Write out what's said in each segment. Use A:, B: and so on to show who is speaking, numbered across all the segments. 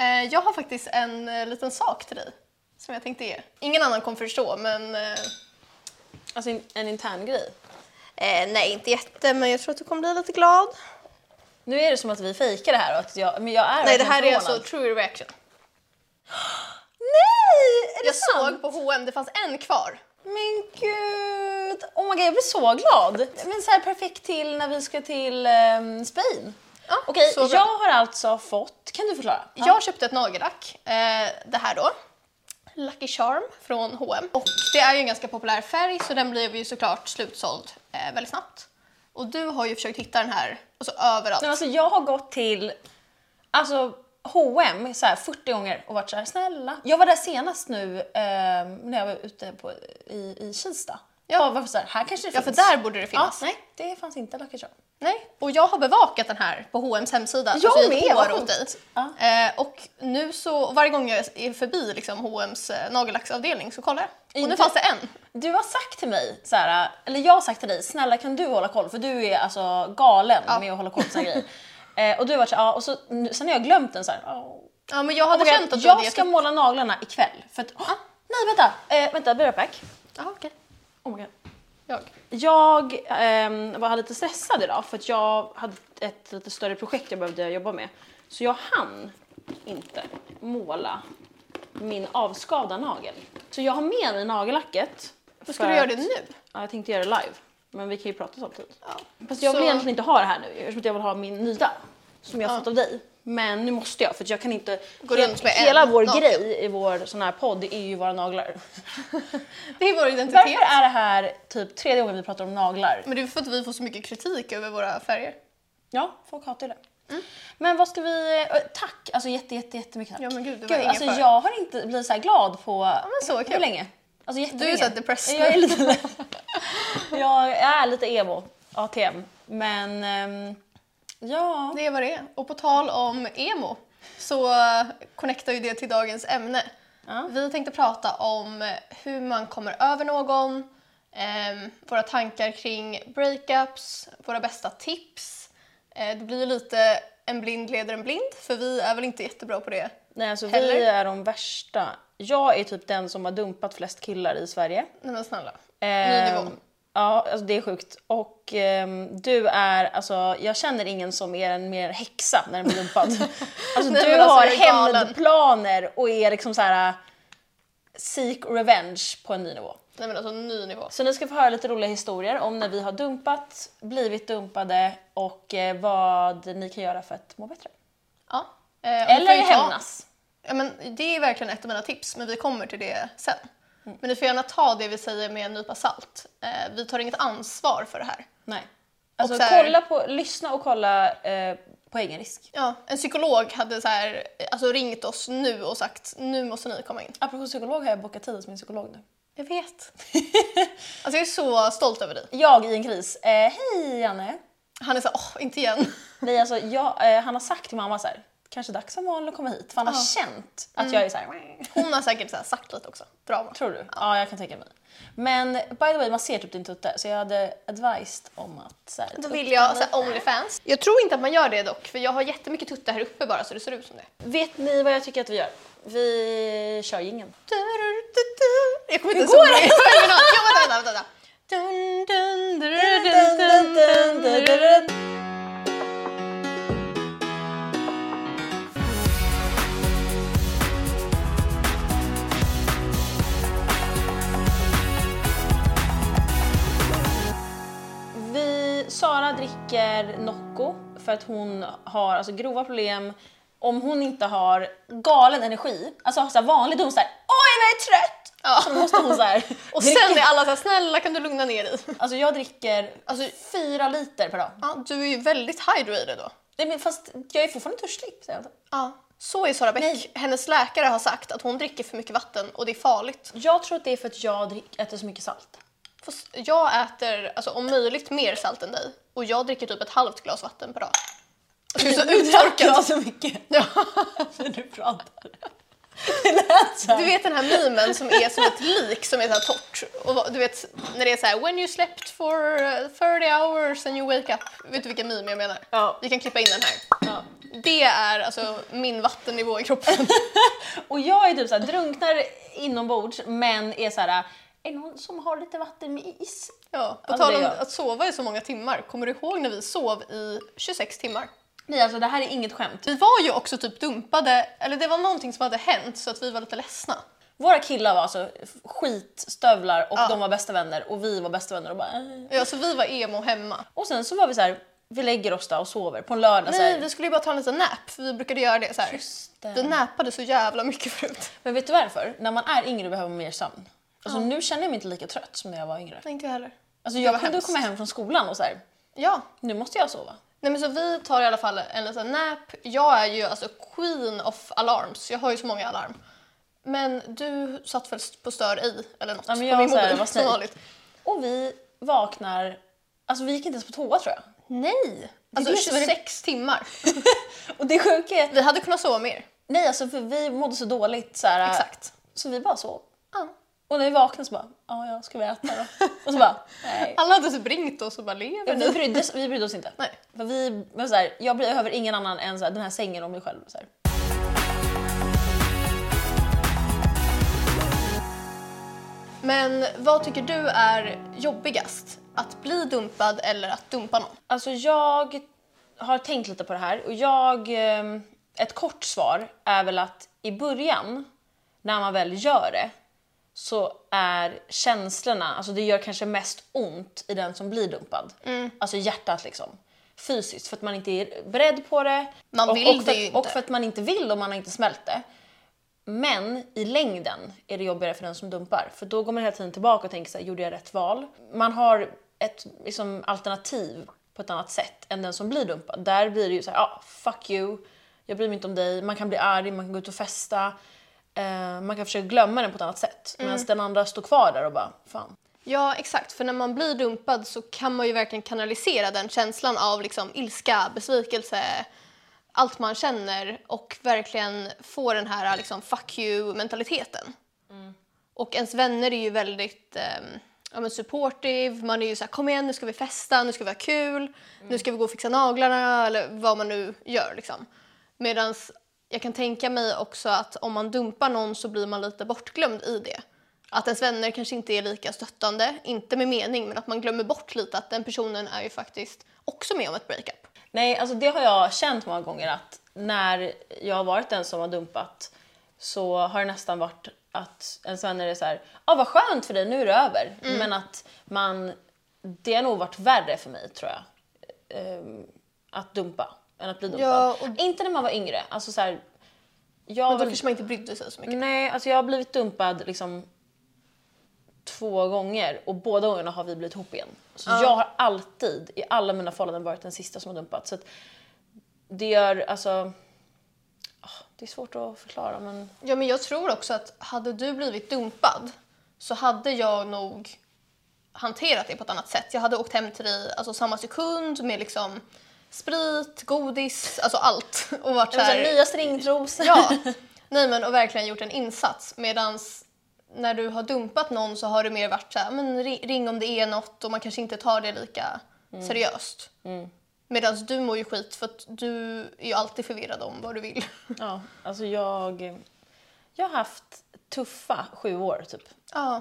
A: Eh, jag har faktiskt en eh, liten sak till dig som jag tänkte ge. Ingen annan kommer förstå, men... Eh,
B: Alltså en, intern grej.
A: eh, nej, inte jätte, men jag tror att du kommer bli lite glad.
B: Nu är det som att vi fejkar det här och att jag, men jag är
A: Nej, det här är alltså true reaction.
B: Nej! Är det
A: Jag
B: sant?
A: såg på H&M, det fanns en kvar.
B: Men gud! Oh my god, jag blir så glad! Men så här perfekt till när vi ska till um, Spain.
A: Ja,
B: Okej, jag har alltså fått... Kan du förklara?
A: Jag köpte ett nagellack, eh, det här då. Lucky Charm från H&M. Och det är ju en ganska populär färg så den blev ju såklart slutsåld eh, väldigt snabbt. Och du har ju försökt hitta den här alltså, överallt.
B: Nej, alltså, jag har gått till alltså, H&M så här 40 gånger och varit så här snälla. Jag var där senast nu ehm, när jag var ute på, i, i Kista.
A: Ja.
B: Ja. Varför så här, här kanske det
A: Ja, för
B: finns.
A: där borde det
B: Ja,
A: finnas.
B: nej, det fanns inte Lucky Charm.
A: Nej, och jag har bevakat den här på H&M's hemsida
B: Jag
A: alltså
B: med, vad sjukt. Ja.
A: Eh, och nu så, varje gång jag är förbi liksom, H&M's eh, nagellacksavdelning så kollar jag. Och nu
B: Inte-
A: fanns det en.
B: Du har sagt till mig, så här, eller jag har sagt till dig, snälla kan du hålla koll? För du är alltså galen
A: Ja.
B: med att hålla koll på såna grejer. Eh, och du har varit så här, ja, och så, nu- sen har jag glömt den så här. "Åh,
A: Ja, men jag hade känt att du
B: jag ska måla naglarna ikväll. För att, ah, nej vänta, eh, vänta, be right back.
A: Jaha, okej.
B: Oh my God.
A: Jag.
B: Jag ehm, var lite stressad idag för att jag hade ett lite större projekt jag behövde jobba med. Så jag hann inte måla min avskavda nagel. Så jag har med mig nagellacket.
A: Då ska du göra det nu.
B: Ja, jag tänkte göra det live. Men vi kan ju prata samtidigt.
A: Ja.
B: Fast jag vill
A: Så-
B: egentligen inte ha det här nu eftersom jag vill ha min nya som jag
A: Ja.
B: fått av dig. Men nu måste jag för jag kan inte...
A: Gå runt med
B: hela
A: en
B: vår
A: nakel.
B: grej i vår sån här podd är ju våra naglar.
A: Det är vår identitet.
B: Varför är det här typ tredje gången vi pratar om naglar?
A: Men det är för att vi får så mycket kritik över våra färger.
B: Ja, folk hatar ju det.
A: Mm.
B: Men vad ska vi... eh, Tack! Alltså jätte, jätte, jättemycket tack.
A: Ja, men gud, det var
B: gud, alltså, jag har inte blivit så glad på...
A: men så
B: hur
A: kul.
B: länge? Alltså jättelänge.
A: så här depressed
B: Jag är lite... jag är lite emo, ATM. Men... ehm, ja...
A: Det är vad det är. Och på tal om emo så eh, connectar ju det till dagens ämne.
B: Ja.
A: Vi tänkte prata om eh, hur man kommer över någon, ehm, våra tankar kring breakups, våra bästa tips. Eh, det blir ju lite en blind leder en blind för vi är väl inte jättebra på det.
B: Nej, alltså
A: Heller.
B: vi är de värsta. Jag är typ den som har dumpat flest killar i Sverige.
A: Nej men snälla.
B: Ehm,
A: Ny nivå.
B: Ja, alltså det är sjukt. Och ehm, du är, alltså jag känner ingen som är en mer häxa när den blir dumpad. Alltså
A: Nej,
B: du
A: alltså,
B: har hämndplaner och är liksom så här seek revenge på en ny nivå.
A: Nej men alltså ny nivå.
B: Så ni ska få höra lite roliga historier om när vi har dumpat, blivit dumpade och eh, vad ni kan göra för att må bättre.
A: Ja. Eh,
B: Eller hämnas.
A: Ja, men det är verkligen ett av mina tips, men vi kommer till det sen.
B: Mm.
A: Men ni får gärna ta det vi säger med en nypa salt. Eh, vi tar inget ansvar för det här.
B: Nej. Alltså
A: så här-
B: kolla på, lyssna och kolla eh, på egen risk.
A: Ja, en psykolog hade så här, alltså ringt oss nu och sagt nu måste ni komma in.
B: Apropå psykolog har jag bokat tid hos min psykolog nu.
A: Jag vet. alltså jag är så stolt över dig.
B: Jag i en kris. Eh, Hej Janne!
A: Han är så åh, inte igen.
B: Nej, alltså, jag, eh, han har sagt till mamma så här, kanske dags för Malin att komma hit. För han har känt att jag är så här.
A: Hon har säkert så här sagt lite också. Drama.
B: Tror du? Ja. jag kan tänka mig. Men by the way, man ser typ din tutte så jag hade advised om att så här,
A: Då
B: ta
A: vill
B: upp
A: jag
B: den
A: så här,
B: lite.
A: Onlyfans. Jag tror inte att man gör det dock, för jag har jättemycket tuttar här uppe bara så det ser ut som det.
B: Vet ni vad jag tycker att vi gör? Vi kör jingeln.
A: Jag kommer inte ens ihåg
B: det?
A: Jo, vänta, vänta, vänta. Dun, dun, dun, dun, dun, dun, dun.
B: Vi, dricker Nocco för att hon har alltså, grova problem om hon inte har galen energi, alltså så här vanlig då är hon såhär Åh jag är trött!
A: Ja.
B: Så måste hon såhär
A: Och sen är alla så här, snälla kan du lugna ner dig?
B: Alltså jag dricker
A: Alltså-
B: fyra liter per dag.
A: Ja, du är ju väldigt hydrated då.
B: Nej, men fast jag är fortfarande törstig. inte.
A: Ja. Så är Sara Bäck.
B: Nej.
A: Hennes läkare har sagt att hon dricker för mycket vatten och det är farligt.
B: Jag tror att det är för att jag äter så mycket salt.
A: Fast jag äter alltså, om möjligt mer salt än dig och jag dricker typ ett halvt glas vatten per dag. Du är så uttorkad.
B: så mycket
A: Ja.
B: när du pratar. Det lät så här.
A: Du vet den här memen som är som ett lik som är så här torrt. Och du vet när det är så här when you slept for uh, 30 hours and you wake up. Vet du vilken meme jag menar?
B: Ja.
A: Vi kan klippa in den här.
B: Ja.
A: Det är alltså min vattennivå i kroppen.
B: Och jag är typ såhär, drunknar inombords men är såhär, är det någon som har lite vatten med is?
A: Ja, på
B: Alltså,
A: tal om att sova i så många timmar, kommer du ihåg när vi sov i 26 timmar?
B: Nej alltså det här är inget skämt.
A: Vi var ju också typ dumpade, eller det var någonting som hade hänt så att vi var lite ledsna.
B: Våra killar var alltså skitstövlar och
A: Ja.
B: de var bästa vänner och vi var bästa vänner och bara äh.
A: Ja, så vi var emo hemma.
B: Och sen så var vi så här, vi lägger oss då och sover på en lördag
A: Nej, vi skulle ju bara ta en liten nap, för vi brukade göra det så här. Vi näpade så jävla mycket förut.
B: Men vet du varför? När man är yngre behöver man mer sömn. Alltså nu känner jag mig inte lika trött som när jag var yngre.
A: Nej, inte jag heller.
B: Alltså jag kunde
A: hemskt.
B: komma hem från skolan och så här,
A: Ja,
B: nu måste jag sova.
A: Nej men så vi tar i alla fall en liten nap. Jag är ju alltså queen of alarms. Jag har ju så många alarm. Men du satt väl på stör i eller något
B: Ja, men
A: på
B: jag
A: min
B: så här,
A: mobil
B: var
A: som vanligt.
B: Och vi vaknar, alltså vi gick inte ens på toa tror jag.
A: Nej! Alltså
B: det som är det-
A: 26 timmar.
B: Och det sjuka är,
A: Vi hade kunnat sova mer.
B: nej alltså för vi mådde så dåligt så här,
A: Exakt.
B: så vi bara sov. Och när vi vaknade så bara, ja ja ska vi äta då? Och så bara, nej.
A: Alla hade typ ringt oss och bara lever
B: Ja, vi, brydde, vi brydde oss inte.
A: Nej.
B: För vi var så här, jag behöver ingen annan än så här, den här sängen och mig själv. Så här.
A: Men vad tycker du är jobbigast? Att bli dumpad eller att dumpa någon?
B: Alltså jag har tänkt lite på det här och jag, eh, ett kort svar är väl att i början, när man väl gör det, så är känslorna, alltså det gör kanske mest ont i den som blir dumpad. Alltså hjärtat liksom. Fysiskt, för att man inte är beredd på det.
A: Man
B: och,
A: vill
B: och för,
A: det ju
B: att-
A: inte.
B: Och för att man inte vill och man har inte smält det. Men i längden är det jobbigare för den som dumpar. För då går man hela tiden tillbaka och tänker så här, gjorde jag rätt val? Man har ett liksom, alternativ på ett annat sätt än den som blir dumpad. Där blir det ju så här, ja, fuck you, jag bryr mig inte om dig. Man kan bli arg, man kan gå ut och festa. Eh, man kan försöka glömma den på ett annat sätt. Medan den andra står kvar där och bara, fan.
A: Ja, exakt. För när man blir dumpad så kan man ju verkligen kanalisera den känslan av liksom ilska, besvikelse, allt man känner och verkligen få den här liksom fuck you-mentaliteten. Och ens vänner är ju väldigt ehm, ja, men supportive, man är ju så här kom igen nu ska vi festa, nu ska vi ha kul, nu ska vi gå och fixa naglarna eller vad man nu gör liksom. Medan jag kan tänka mig också att om man dumpar någon så blir man lite bortglömd i det. Att ens vänner kanske inte är lika stöttande, inte med mening, men att man glömmer bort lite att den personen är ju faktiskt också med om ett breakup.
B: Nej, alltså det har jag känt många gånger att när jag har varit den som har dumpat så har det nästan varit att ens vänner är så här, ja ah, vad skönt för dig, nu är det över. Men att man, det har nog varit värre för mig tror jag, ehm, att dumpa än att bli dumpad.
A: Ja, och-
B: Inte när man var yngre, alltså så här, jag
A: Men då kanske man inte brydde sig så mycket.
B: Nej, alltså jag har blivit dumpad liksom två gånger och båda gångerna har vi blivit ihop igen. Så jag har alltid i alla mina förhållanden varit den sista som har dumpat. Så det gör alltså... ah, Det är svårt att förklara men...
A: Ja, men jag tror också att hade du blivit dumpad så hade jag nog hanterat det på ett annat sätt. Jag hade åkt hem till dig alltså, samma sekund med liksom sprit, godis, alltså allt. Och varit så
B: här, nya stringtrosor.
A: Ja, nej men och verkligen gjort en insats. Medans när du har dumpat någon så har det mer varit så här, men ri- ring om det är något och man kanske inte tar det lika seriöst. Medan du mår ju skit för att du är ju alltid förvirrad om vad du vill.
B: ja, alltså jag... Jag har haft tuffa sju år typ.
A: Ja,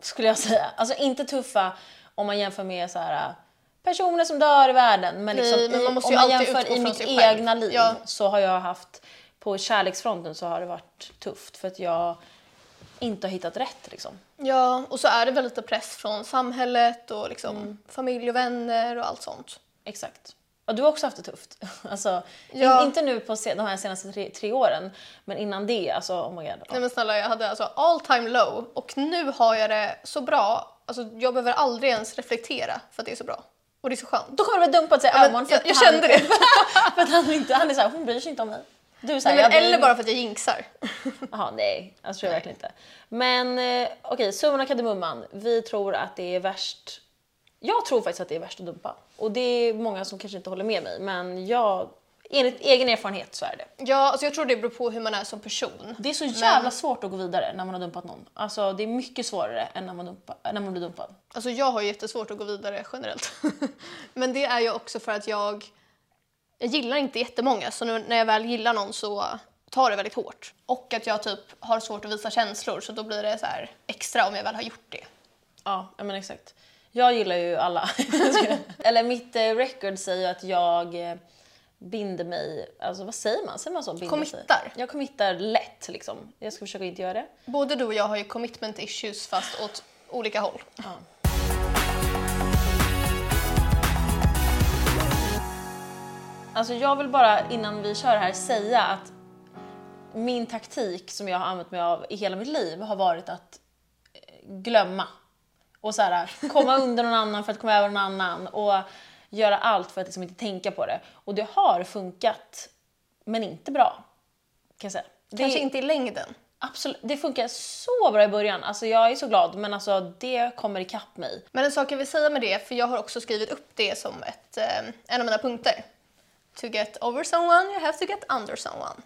B: skulle jag säga. Alltså inte tuffa om man jämför med så här, personer som dör i världen. Men, liksom
A: Nej, men man måste
B: om
A: ju
B: man
A: alltid
B: jämför i mitt egna liv
A: Ja.
B: så har jag haft, på kärleksfronten så har det varit tufft för att jag inte har hittat rätt liksom.
A: ja, och så är det väl lite press från samhället och liksom familj och vänner och allt sånt.
B: Exakt. Och du har också haft det tufft. Alltså,
A: Ja.
B: in, inte nu på se, de här senaste tre, tre åren, men innan det, alltså oh my god.
A: Nej men snälla, jag hade alltså all time low och nu har jag det så bra. Alltså jag behöver aldrig ens reflektera för att det är så bra. Och det är så skönt.
B: Då kommer du väl dumpa sig
A: men
B: ögon för
A: jag-
B: att
A: jag
B: han-
A: kände det.
B: för att han, inte, han är såhär, hon bryr sig inte om mig. Du är såhär,
A: Nej, men, eller bara för att jag jinxar.
B: Jaha, nej. Jag tror jag verkligen inte. Men eh, okej, summan av kardemumman. Vi tror att det är värst. Jag tror faktiskt att det är värst att dumpa. Och det är många som kanske inte håller med mig, men jag, enligt egen erfarenhet så är det.
A: Ja, alltså jag tror det beror på hur man är som person.
B: Det är så jävla svårt att gå vidare när man har dumpat någon. Alltså det är mycket svårare än när man, dumpa, när man blir dumpad.
A: Alltså jag har jättesvårt att gå vidare generellt. Men det är ju också för att jag jag gillar inte jättemånga så nu, när jag väl gillar någon så tar det väldigt hårt. Och att jag typ har svårt att visa känslor så då blir det så extra om jag väl har gjort det.
B: Ja, men exakt. Jag gillar ju alla. Eller mitt eh, record säger att jag eh, binder mig, alltså vad säger man? Säger man så? Binder sig?
A: Committar.
B: Jag committar lätt liksom. Jag ska försöka inte göra det.
A: Både du och jag har ju commitment issues fast åt olika håll.
B: Alltså jag vill bara innan vi kör här säga att min taktik som jag har använt mig av i hela mitt liv har varit att eh, glömma. Och så här, komma under någon annan för att komma över någon annan och göra allt för att liksom inte tänka på det. Och det har funkat, men inte bra. Kan säga. Det,
A: Kanske inte i längden.
B: Absolut, det funkar så bra i början. Alltså jag är så glad, men alltså det kommer ikapp mig.
A: Men en sak jag vill säga med det, för jag har också skrivit upp det som ett, eh, en av mina punkter. To get over someone, you have to get under someone.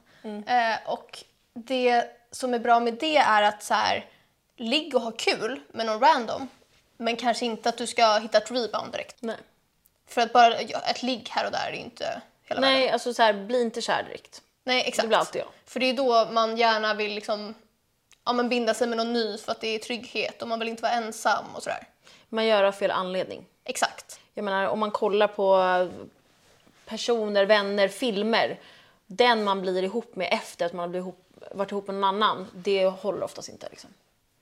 A: Eh, och det som är bra med det är att så här, ligg och ha kul med någon random. Men kanske inte att du ska hitta ett rebound direkt.
B: Nej.
A: För att bara ett ligg här och där är inte hela världen.
B: Nej, alltså så här, bli inte kär direkt.
A: Nej, exakt.
B: Det blir alltid jag.
A: För det är då man gärna vill liksom, ja, men binda sig med någon ny för att det är trygghet och man vill inte vara ensam och sådär.
B: Man gör av fel anledning.
A: Exakt.
B: Jag menar om man kollar på personer, vänner, filmer. Den man blir ihop med efter att man har blivit ihop, varit ihop med någon annan, det håller oftast inte. Liksom.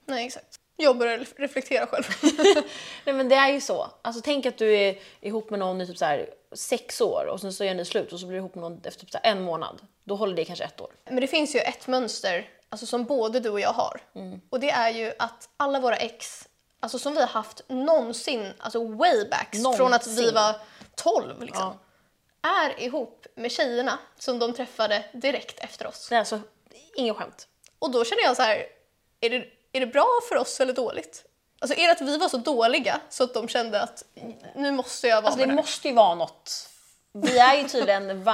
A: Nej, exakt. Jag börjar ref- reflektera själv.
B: Nej men det är ju så. Alltså tänk att du är ihop med någon i typ så här sex år och sen så gör ni slut och så blir du ihop med någon efter typ så en månad. Då håller det kanske ett år.
A: Men det finns ju ett mönster alltså som både du och jag har. Och det är ju att alla våra ex, alltså som vi har haft någonsin, alltså way backs från att vi var 12 liksom, är ihop med tjejerna som de träffade direkt efter oss.
B: Är alltså inget skämt.
A: Och då känner jag så här, är det, är det bra för oss eller dåligt? Alltså är det att vi var så dåliga så att de kände att nu måste jag vara
B: Alltså
A: med
B: det
A: det
B: måste ju vara något. Vi är ju tydligen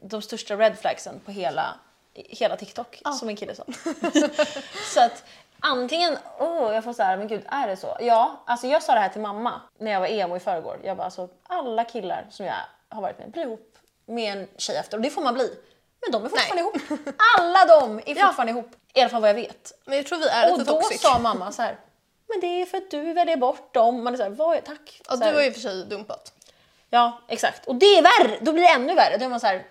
B: de största red flagsen på hela, hela TikTok, som en kille sa. så att antingen, åh jag får så här, men gud är det så? Ja, alltså jag sa det här till mamma när jag var emo i förrgår. Jag bara alltså alla killar som jag har varit med blir ihop med en tjej efter och det får man bli. Men de är fortfarande ihop. Alla de är fortfarande ihop. I alla fall vad jag vet.
A: Men jag tror vi är
B: Och
A: lite
B: då
A: toxic.
B: sa mamma så här, men det är för att du väljer bort dem. Man är så här, vad är, tack.
A: Ja,
B: Så här,
A: du har ju för sig dumpat.
B: Ja, exakt. Och det är värre! Då blir det ännu värre. Då är man så här,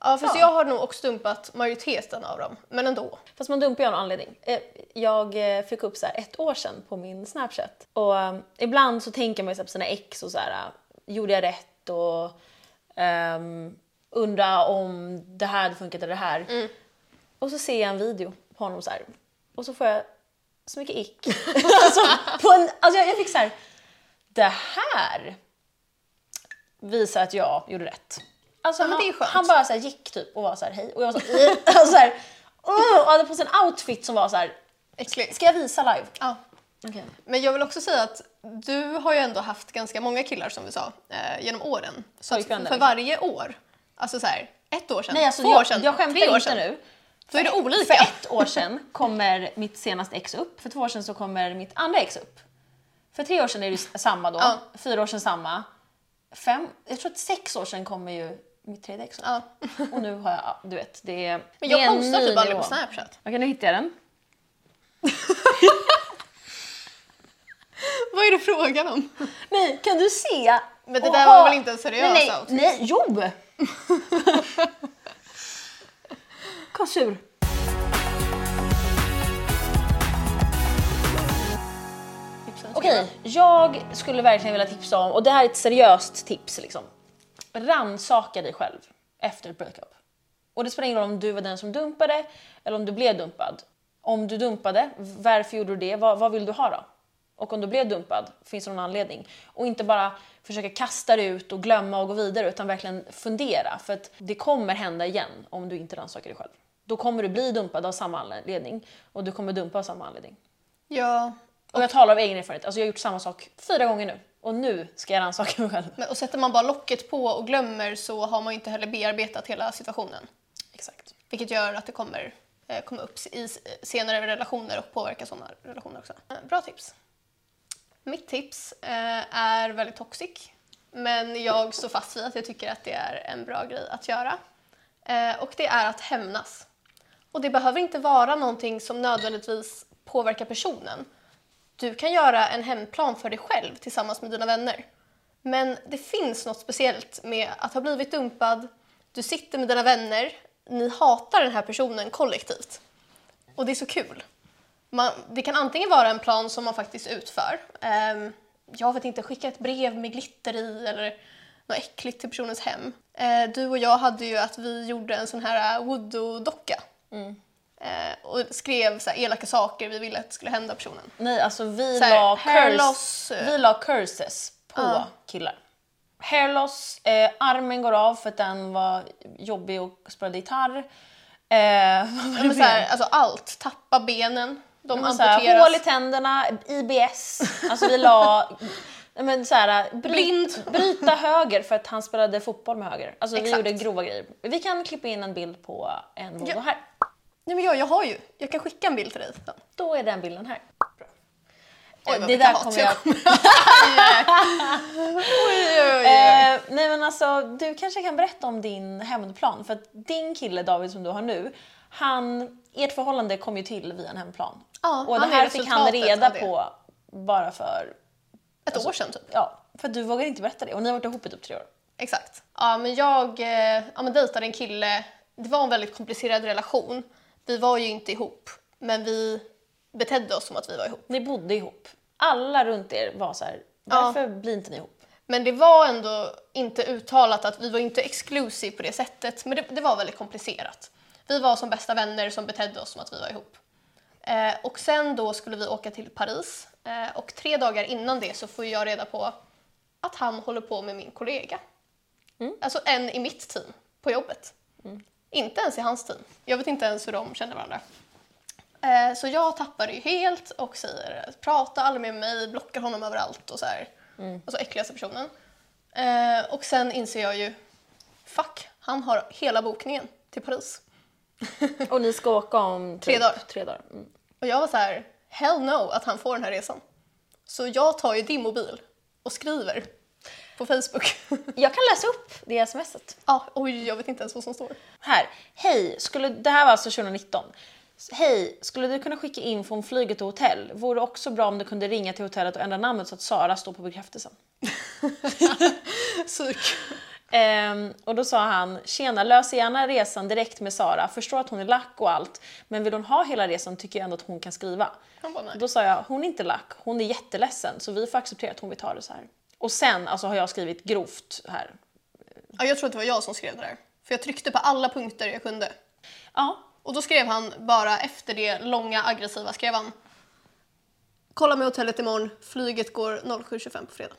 A: Ja, fast
B: Ja.
A: jag har nog också dumpat majoriteten av dem, men ändå.
B: fast man dumpar ju av någon anledning. Eh, Jag eh, fick upp så här ett år sedan på min Snapchat. Och eh, ibland så tänker man ju så här på sina ex och så här, eh, gjorde jag rätt? Och um, undra om det här hade funkat eller det här. Och så ser jag en video honom så här. Och så får jag så mycket ick. alltså, på en, alltså jag, jag fick så här, det här visar att jag gjorde rätt. Alltså
A: men
B: han, han bara så här gick typ och var så här hej och jag var så, "Ih", och så här, "Åh", och hade på sig en outfit som var så här,
A: Äcklig.
B: ska jag visa live?
A: Ja.
B: Okej.
A: Men jag vill också säga att du har ju ändå haft ganska många killar som vi sa eh, genom åren. Så för
B: liksom.
A: varje år, alltså så här, ett år sedan,
B: Nej alltså
A: två
B: jag,
A: år sedan,
B: jag
A: tre år
B: inte
A: sedan.
B: nu.
A: Då är det
B: För
A: olika.
B: ett år sedan kommer mitt senaste ex upp, för två år sedan så kommer mitt andra ex upp. För tre år sedan är det samma då,
A: Ja.
B: fyra år sedan samma. Fem, jag tror att sex år sedan kommer ju mitt tredje ex upp.
A: Ja.
B: Och nu har jag, ja, du vet, det är
A: Men jag
B: en
A: postar typ aldrig på Snapchat.
B: Okej, nu hittar jag den.
A: Vad är det frågan om?
B: Nej, kan du se?
A: Men det där
B: ha-
A: var väl inte en seriös
B: nej, nej,
A: outfit?
B: nej, jo! vad sur. Okej, jag skulle verkligen vilja tipsa om, och det här är ett seriöst tips liksom. Rannsaka dig själv efter ett breakup. Och det spelar ingen roll om du var den som dumpade eller om du blev dumpad. Om du dumpade, varför gjorde du det? Vad, vad vill du ha då? Och om du blev dumpad, finns det någon anledning? Och inte bara försöka kasta det ut och glömma och gå vidare utan verkligen fundera. För att det kommer hända igen om du inte rannsakar dig själv. Då kommer du bli dumpad av samma anledning och du kommer dumpa av samma anledning.
A: Ja,
B: Och jag talar av egen erfarenhet. Alltså jag har gjort samma sak fyra gånger nu. Och nu ska jag rannsaka mig själv.
A: men, och sätter man bara locket på och glömmer så har man ju inte heller bearbetat hela situationen.
B: Exakt.
A: Vilket gör att det kommer eh, komma upp i senare relationer och påverka sådana relationer också. Eh, Bra tips. Mitt tips eh, är väldigt toxic. men jag står fast vid att jag tycker att det är en bra grej att göra. Eh, och det är att hämnas. Och det behöver inte vara någonting som nödvändigtvis påverkar personen. Du kan göra en hämndplan för dig själv tillsammans med dina vänner. Men det finns något speciellt med att ha blivit dumpad, du sitter med dina vänner, ni hatar den här personen kollektivt. Och det är så kul. Man, det kan antingen vara en plan som man faktiskt utför. Um, jag vet inte, skicka ett brev med glitter i eller något äckligt till personens hem. Uh, du och jag hade ju att vi gjorde en sån här voodoo-docka. Mm. Uh, och skrev så här, elaka saker vi ville att skulle hända personen.
B: Nej, alltså vi,
A: Så här,
B: la,
A: hair
B: curse,
A: eh.
B: vi la curses på
A: Ja.
B: killar. Hair loss, eh, armen går av för att den var jobbig och spelade gitarr. Eh,
A: Ja, så här, alltså allt, tappa benen, de
B: här,
A: amputeras.
B: hål i tänderna, IBS. Alltså vi la... Men så här, bryt. Bryta höger för att han spelade fotboll med höger. Alltså vi
A: Exakt.
B: gjorde grova grejer. Vi kan klippa in en bild på en voodoo
A: Ja.
B: här.
A: Nej, men jag, jag har ju, jag kan skicka en bild till dig sen.
B: Då är den bilden här.
A: Oj, vad
B: det där kommer
A: jag
B: jag...
A: Oj, oj, oj.
B: Eh, nej men alltså, du kanske kan berätta om din hämndplan. För att din kille David som du har nu, han, ert förhållande kom ju till via en hämndplan.
A: Ja,
B: och det
A: han är
B: här fick han
A: resultatet
B: reda
A: av det.
B: på bara för,
A: Ett år sedan typ.
B: ja, för att du vågar inte berätta det. Och ni har varit ihop i typ tre år.
A: Exakt. Ja, men jag eh, ja, men dejtade en kille. Det var en väldigt komplicerad relation. Vi var ju inte ihop, men vi betedde oss som att vi var ihop.
B: Ni bodde ihop. Alla runt er var så här, varför blir inte ni ihop?
A: Men det var ändå inte uttalat att vi var inte exclusive på det sättet, men det, det var väldigt komplicerat. Vi var som bästa vänner som betedde oss som att vi var ihop. Eh, och sen då skulle vi åka till Paris eh, och tre dagar innan det så får jag reda på att han håller på med min kollega. Alltså en i mitt team på jobbet. Inte ens i hans team. Jag vet inte ens hur de känner varandra. Eh, så jag tappar det ju helt och säger prata aldrig med mig, blockar honom överallt och så här. Alltså äckligaste personen. Eh, och sen inser jag ju, fuck, han har hela bokningen till Paris.
B: Och ni ska åka om typ
A: Tre dagar.
B: Tre dagar. Mm.
A: Och jag var så här, hell no att han får den här resan. Så jag tar ju din mobil och skriver på Facebook.
B: Jag kan läsa upp det smset.
A: ja, oj, jag vet inte ens vad som står.
B: Här. Hej, skulle, det här var alltså 2019. Hej, skulle du kunna skicka info om flyget och hotell? Vore också bra om du kunde ringa till hotellet och ändra namnet så att Sara står på bekräftelsen.
A: Psyk.
B: Ehm, och då sa han, tjena lös gärna resan direkt med Sara, förstår att hon är lack och allt, men vill hon ha hela resan tycker jag ändå att hon kan skriva.
A: Bara.
B: Då sa jag, hon är inte lack, hon är jätteledsen så vi får acceptera att hon vill ta det så här. Och sen alltså, har jag skrivit grovt här.
A: Ja, jag tror att det var jag som skrev det där. För jag tryckte på alla punkter jag kunde.
B: Ja,
A: Och då skrev han bara efter det långa aggressiva skrev han Kolla med hotellet imorgon, flyget går 07.25 på fredag.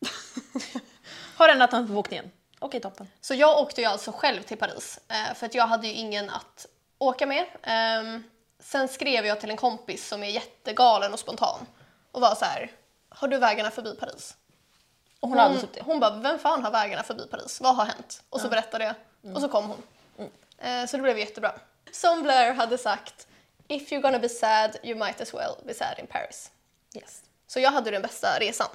B: har ändrat namn på bokningen. Okej, toppen.
A: Så jag åkte ju alltså själv till Paris eh, för att jag hade ju ingen att åka med. Ehm, sen skrev jag till en kompis som är jättegalen och spontan och var så här, har du vägarna förbi Paris?
B: Och hon, hade aldrig
A: Hon, hon bara, vem fan har vägarna förbi Paris? Vad har hänt? Och så berättade jag och så kom hon. Eh, så det blev jättebra. Som Blair hade sagt, if you're gonna be sad you might as well be sad in Paris.
B: Yes.
A: Så jag hade den bästa resan.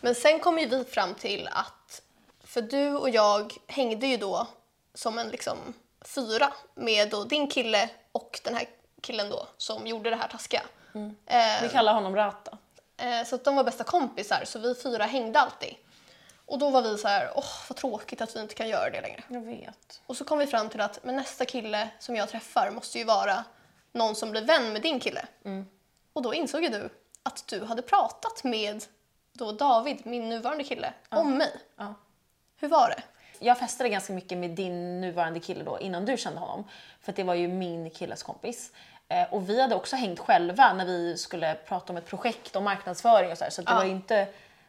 A: Men sen kom ju vi fram till att, för du och jag hängde ju då som en liksom fyra med då din kille och den här killen då som gjorde det här taskiga. Eh,
B: Vi kallar honom Rata.
A: Eh, så att de var bästa kompisar, så vi fyra hängde alltid. Och då var vi så här, åh vad tråkigt att vi inte kan göra det längre.
B: Jag vet.
A: Och så kom vi fram till att men nästa kille som jag träffar måste ju vara någon som blir vän med din kille. Och då insåg ju du att du hade pratat med då David, min nuvarande kille, om mig.
B: Ja.
A: Hur var det?
B: Jag festade ganska mycket med din nuvarande kille då innan du kände honom. För det var ju min killes kompis. Eh, och vi hade också hängt själva när vi skulle prata om ett projekt om marknadsföring och så här. Så det
A: Ja.
B: var inte,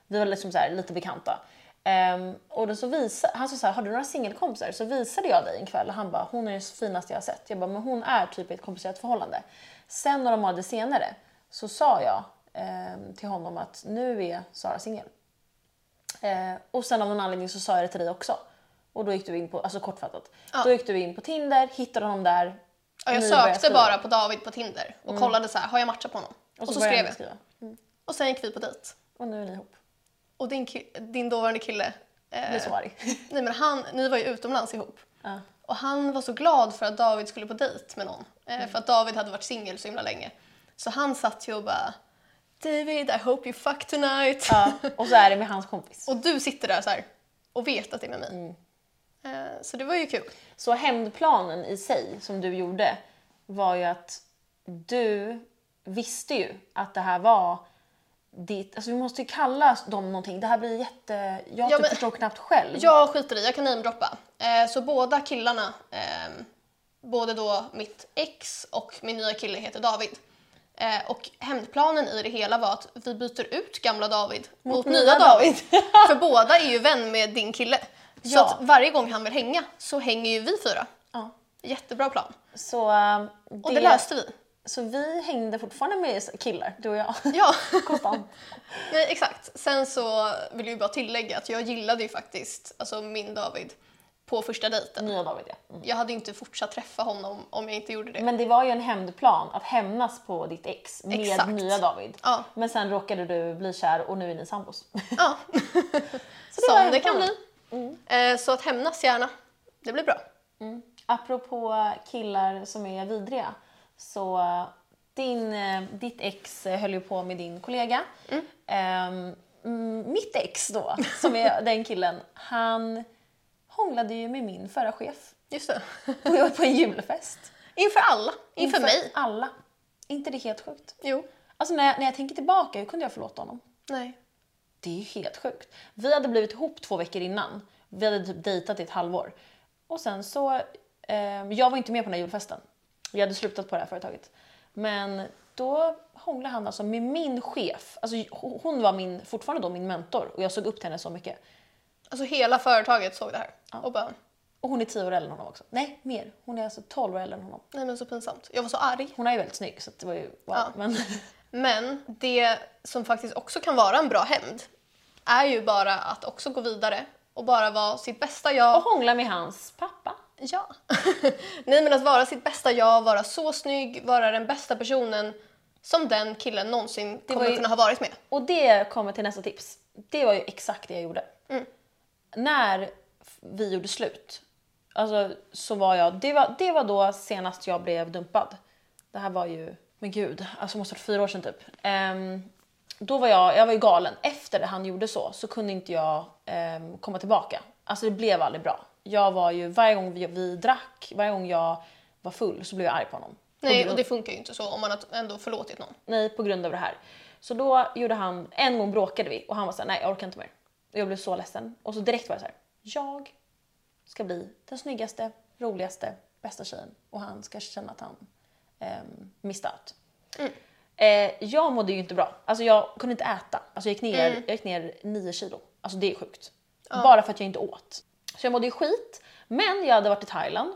B: vi var liksom så här, lite bekanta. Ehm, och då så visa, han sa så här, har du några singelkompisar? Så visade jag dig en kväll och han bara, hon är det finaste jag har sett. Jag bara, men hon är typ i ett komplicerat förhållande. Sen några månader senare så sa jag ehm, till honom att nu är Sara singel. Eh, och sen av någon anledning så sa jag det till dig också. Och då gick du in på, alltså kortfattat.
A: Ja.
B: Då gick du in på Tinder, hittade honom där.
A: Ja, jag sökte bara på David på Tinder och kollade så här, har jag matchat på honom? Och så,
B: började
A: skrev
B: ni
A: jag.
B: skriva. Mm.
A: Och sen gick vi på dejt.
B: Och nu är ni ihop.
A: Och din, din dåvarande kille, eh,
B: så arg.
A: nej men han, ni var ju utomlands ihop.
B: Ja.
A: Och han var så glad för att David skulle på dejt med någon. Eh,
B: Mm.
A: För att David hade varit singel så himla länge. Så han satt ju och bara David, I hope you fuck tonight.
B: Ja, och så är det med hans kompis.
A: Och du sitter där så här och vet att det är med mig.
B: Mm.
A: Eh, Så det var ju kul.
B: Så hämndplanen i sig som du gjorde var ju att du visste ju att det här var ditt... Alltså vi måste ju kalla dem någonting. Det här blir jätte... Jag
A: Ja,
B: typ förstår knappt själv.
A: Jag skiter i, jag kan namedroppa. Eh, Så båda killarna, ehm, både då mitt ex och min nya kille heter David. Eh, Och hämndplanen i det hela var att vi byter ut gamla David mot, nya,
B: nya
A: David. För båda är ju vän med din kille. Så
B: Ja.
A: att varje gång han vill hänga så hänger ju vi fyra.
B: Ja.
A: Jättebra plan.
B: Så, äh,
A: Och det löste vi.
B: Så vi hängde fortfarande med killar, du och jag.
A: Ja,
B: Konstant.
A: nej, exakt. Sen så vill jag bara tillägga att jag gillade ju faktiskt alltså min David på första dejten.
B: Nya David, ja. Mm.
A: Jag hade inte fortsatt träffa honom om jag inte gjorde det.
B: Men det var ju en hämndplan att hämnas på ditt ex med
A: Exakt.
B: nya David.
A: Ja.
B: Men sen råkade du bli kär och nu är ni sambos.
A: Ja,
B: var
A: som det kan bli. Eh, Så att hämnas gärna. Det blir bra.
B: Apropå killar som är vidriga, så din, eh, ditt ex höll ju på med din kollega. Mm, mitt ex då, som är den killen, han hånglade ju med min förra chef
A: Just det.
B: på, på en julfest.
A: Inför alla. Inför, mig.
B: alla. inte det helt sjukt?
A: Jo.
B: Alltså när jag, när jag tänker tillbaka, hur kunde jag förlåta honom?
A: Nej.
B: Det är ju helt sjukt. Vi hade blivit ihop två veckor innan. Vi hade typ dejtat i ett halvår. Och sen så, eh, jag var inte med på den här julfesten. Vi hade slutat på det här företaget. Men då hånglade han alltså med min chef. Alltså hon var min, fortfarande då min mentor och jag såg upp till henne så mycket.
A: Alltså hela företaget såg det här. Och bara,
B: Och hon är 10 år äldre än honom också. Nej, mer. Hon är alltså 12 år äldre än honom.
A: nej men så pinsamt. Jag var så arg.
B: Hon är ju väldigt snygg så det var ju wow.
A: Ja.
B: Men,
A: Men det som faktiskt också kan vara en bra hämnd är ju bara att också gå vidare och bara vara sitt bästa
B: och
A: jag.
B: hångla med hans pappa.
A: Ja. Nej men att vara sitt bästa jag, vara så snygg, vara den bästa personen som den killen någonsin kommer
B: ju-
A: kunna ha varit med.
B: Och det kommer till nästa tips. Det var ju exakt det jag gjorde. När f- vi gjorde slut, alltså, så var jag, det var, det var då senast jag blev dumpad. Det här var ju, men gud, alltså måste vara fyra år sedan typ. Ehm, då var jag, jag var ju galen. Efter det han gjorde så, så kunde inte jag ehm, komma tillbaka. Alltså det blev aldrig bra. Jag var ju, varje gång vi, vi drack, varje gång jag var full så blev jag arg på honom.
A: Nej, och det funkar ju inte så om man har ändå förlåtit någon.
B: Nej, på grund av det här. Så då gjorde han, en gång bråkade vi och han var såhär, nej jag orkar inte mer. Och jag blev så ledsen. Och så direkt var jag såhär, jag ska bli den snyggaste, roligaste, bästa tjejen. Och han ska känna att han um, missed out. Eh, jag mådde ju inte bra. Alltså jag kunde inte äta. Alltså jag gick ner, jag gick ner 9 kilo. Alltså det är sjukt. Bara för att jag inte åt. Så jag mådde ju skit. Men jag hade varit i Thailand.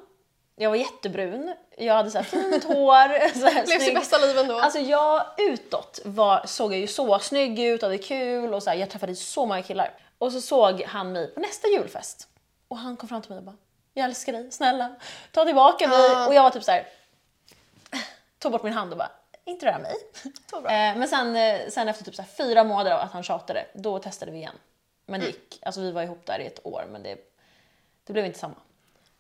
B: Jag var jättebrun. Jag hade så här fint hår. Så här,
A: Blev
B: snygg.
A: bästa liv ändå.
B: Alltså jag utåt var, såg jag ju så snygg ut, hade kul och så här, jag träffade så många killar. Och så såg han mig på nästa julfest och han kom fram till mig och bara “Jag älskar dig, snälla ta tillbaka mig”
A: Ja.
B: och jag var typ så här tog bort min hand och bara “Inte röra mig”. Eh, men sen, eh, sen efter typ så fyra månader av att han tjatade, då testade vi igen. Men det
A: Mm.
B: gick, alltså vi var ihop där i ett år men det, det blev inte samma.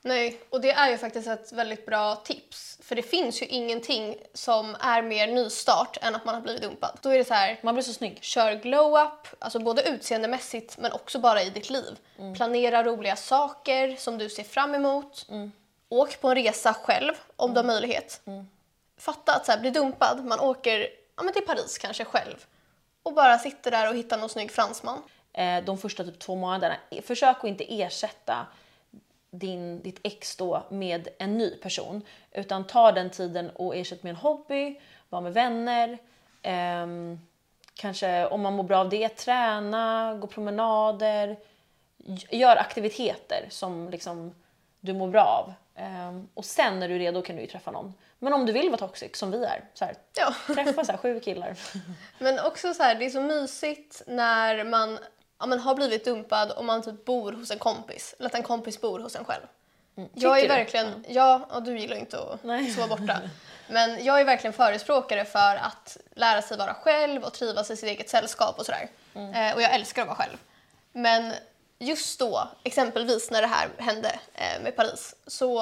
A: Nej, och det är ju faktiskt ett väldigt bra tips. För det finns ju ingenting som är mer nystart än att man har blivit dumpad. Då är det så här,
B: Man blev så snygg.
A: kör glow up, alltså både utseendemässigt men också bara i ditt liv. Planera roliga saker som du ser fram emot. Åk på en resa själv om du har möjlighet. Fatta att så här, bli dumpad, man åker ja, men till Paris kanske själv och bara sitter där och hittar någon snygg fransman.
B: eh, de första typ två månaderna. Eh, försök att inte ersätta din, ditt ex då med en ny person. Utan ta den tiden och ersätt med en hobby, var med vänner. eh, kanske om man mår bra av det, träna, gå promenader. Gör aktiviteter som liksom du mår bra av. Ehm, och sen när du är redo kan du ju träffa någon. Men om du vill vara toxic som vi är, så här,
A: Ja.
B: träffa så här, sju killar.
A: Men också så här, det är så mysigt när man ja, men har blivit dumpad och man typ bor hos en kompis. Eller att en kompis bor hos en själv. Jag är verkligen, ja, och du gillar inte att
B: Nej.
A: sova borta. Men jag är verkligen förespråkare för att lära sig vara själv och trivas i sitt eget sällskap och sådär. Eh, och jag älskar att vara själv. Men just då, exempelvis när det här hände eh, med Paris, så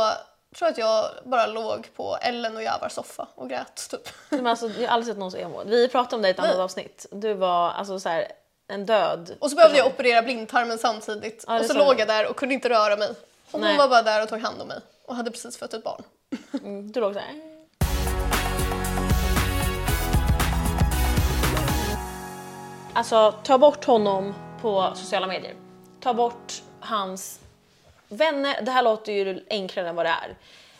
A: tror jag att jag bara låg på Ellen och Javars soffa och grät typ.
B: Men alltså, jag har aldrig sett någon så emo. Vi pratade om det i ett annat avsnitt. Du var alltså så här, en död
A: Och så behövde jag
B: person.
A: operera blindtarmen samtidigt
B: Ja,
A: och så
B: sa
A: låg jag där och kunde inte röra mig. Och
B: Nej.
A: hon var bara där och tog hand om mig och hade precis fött ett barn.
B: Mm, Du låg så här. Alltså, ta bort honom på sociala medier. Ta bort hans vänner. Det här låter ju enklare än vad det är.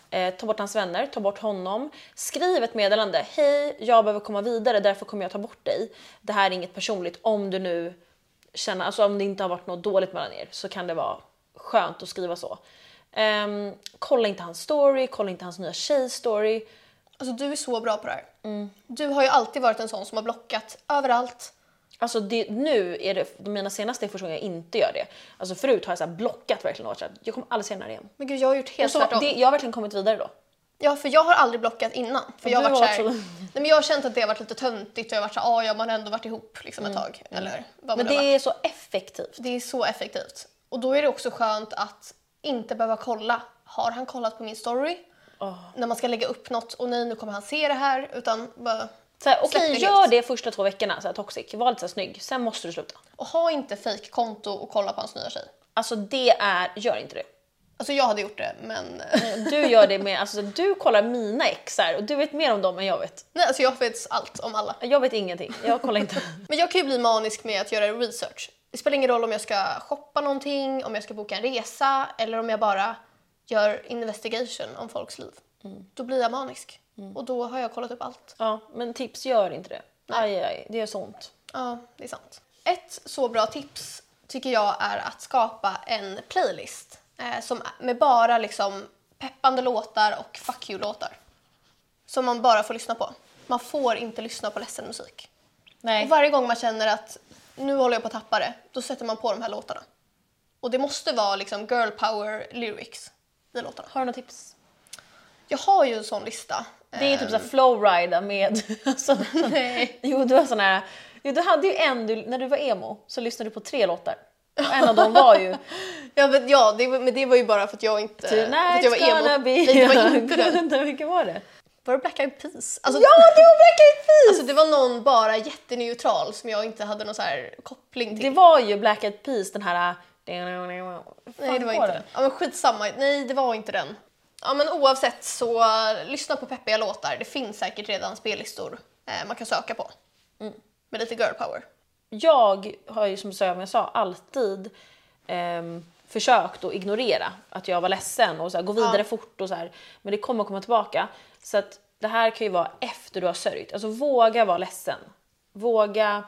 B: Eh, ta bort hans vänner, ta bort honom. Skriv ett meddelande. Hej, jag behöver komma vidare, därför kommer jag ta bort dig. Det här är inget personligt. Om du nu känner, alltså om det inte har varit något dåligt mellan er så kan det vara skönt att skriva så. Ehm, kolla inte hans story, kolla inte hans nya tjej-story.
A: Alltså du är så bra på det här.
B: Mm.
A: Du har ju alltid varit en sån som har blockat överallt.
B: Alltså det, nu är det mina senaste är första gången jag inte gör det. Alltså förut har jag så blockat verkligen och så jag kommer aldrig se den här igen.
A: Men gud jag har gjort helt
B: så,
A: tvärtom.
B: det, jag har verkligen kommit vidare då.
A: Ja för jag har aldrig blockat innan. För jag har varit
B: också-
A: nej, men jag har känt att det har varit lite töntigt och jag har varit såhär, ah, ja man har ändå varit ihop liksom ett tag. Eller vad
B: Mm. Men det är så effektivt.
A: Det är så effektivt. Och då är det också skönt att inte behöva kolla. Har han kollat på min story? När man ska lägga upp något och nej nu kommer han se det här. Utan bara
B: Så Okej, gör det första två veckorna, så här, toxic. Var lite så här, snygg. Sen måste du sluta.
A: Och ha inte fake-konto och kolla på hans nya tjej.
B: Alltså det är, gör inte det.
A: Alltså jag hade gjort det men...
B: Du gör det med, alltså du kollar mina ex här och du vet mer om dem än jag vet.
A: nej alltså jag vet allt om alla.
B: Jag vet ingenting, jag kollar inte.
A: Men jag kan ju bli manisk med att göra research. Det spelar ingen roll om jag ska shoppa någonting, om jag ska boka en resa eller om jag bara gör investigation om folks liv. Då blir jag manisk. Och då har jag kollat upp allt.
B: Ja, men tips, gör inte det. Aj, aj, det gör så ont.
A: Ja, det är sant. Ett så bra tips tycker jag är att skapa en playlist eh, som med bara liksom peppande låtar och fuck you-låtar. Som man bara får lyssna på. Man får inte lyssna på ledsen musik.
B: Nej.
A: Och varje gång man känner att nu håller jag på att tappa det, då sätter man på de här låtarna. Och det måste vara liksom girl power lyrics i låtarna.
B: Har du några tips?
A: Jag har ju en sån lista.
B: Det är typ såhär flowrida med... Alltså,
A: Nej.
B: jo, du har sån här... Jo, du hade ju en, du, när du var emo så lyssnade du på tre låtar. Och en av dem var ju
A: Ja, men, ja det, var- men det var ju bara för att jag inte... för att jag var emo.
B: gonna be...
A: Nej, det var inte den.
B: Vilken var det?
A: Var det Black Eyed Peas? Alltså,
B: Ja, det var Black Eyed Peas!
A: Alltså det var någon bara jätteneutral som jag inte hade någon så här koppling till.
B: Det var ju Black Eyed Peas, den här...
A: Nej det var
B: var
A: inte den. Ja men skitsamma, nej det var inte den. Ja men oavsett så lyssna på peppiga låtar. Det finns säkert redan spellistor eh, man kan söka på.
B: Mm.
A: Med lite girl power.
B: Jag har ju som jag jag sa alltid ehm, försökt att ignorera att jag var ledsen och så här, gå vidare
A: Ja.
B: fort och så här. Men det kommer komma tillbaka. Så att det här kan ju vara efter du har sörjt. Alltså våga vara ledsen. Våga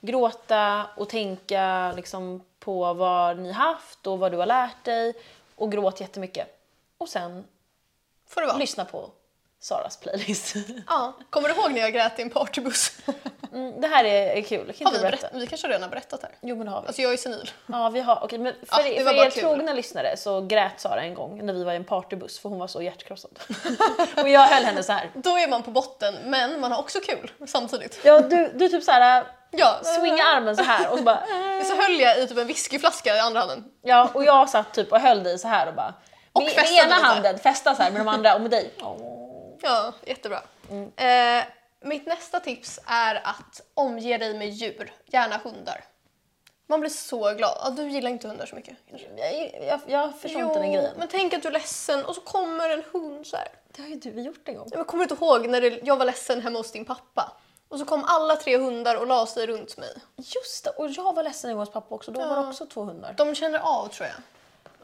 B: gråta och tänka liksom på vad ni haft och vad du har lärt dig och gråt jättemycket. Och sen
A: Får det vara.
B: lyssna på Saras playlist.
A: Ja. Kommer du ihåg när jag grät i en partybuss?
B: Mm, det här är, kul. Kan
A: har
B: inte
A: vi,
B: berätta?
A: berätt, vi kanske redan har berättat här.
B: Jo men har vi.
A: Alltså jag är senil.
B: Ja, vi har. Okej, men för,
A: Ja, det
B: för er
A: kul.
B: trogna lyssnare så grät Sara en gång när vi var i en partybuss för hon var så hjärtkrossad. och jag höll henne så här.
A: Då är man på botten men man har också kul samtidigt.
B: Ja, du, du typ så här
A: Ja,
B: swinga armen så här och så bara
A: Så höll jag i typ en whiskyflaska i andra handen.
B: Ja, och jag satt typ och höll dig så här och bara
A: Och
B: med, med ena handen fästa så här med de andra och med dig.
A: Ja, jättebra.
B: Mm.
A: Eh, mitt nästa tips är att omge dig med djur, gärna hundar. Man blir så glad. Ja, du gillar inte hundar så mycket.
B: Jag, jag, jag förstår inte den grejen.
A: men tänk att du är ledsen och så kommer en hund så här.
B: Det har ju du gjort en gång.
A: Jag kommer inte ihåg när det, jag var ledsen hemma hos din pappa. Och så kom alla tre hundar och la sig runt mig.
B: Just det, och jag var ledsen hos pappa också. Då var det också två hundar.
A: De känner av tror jag.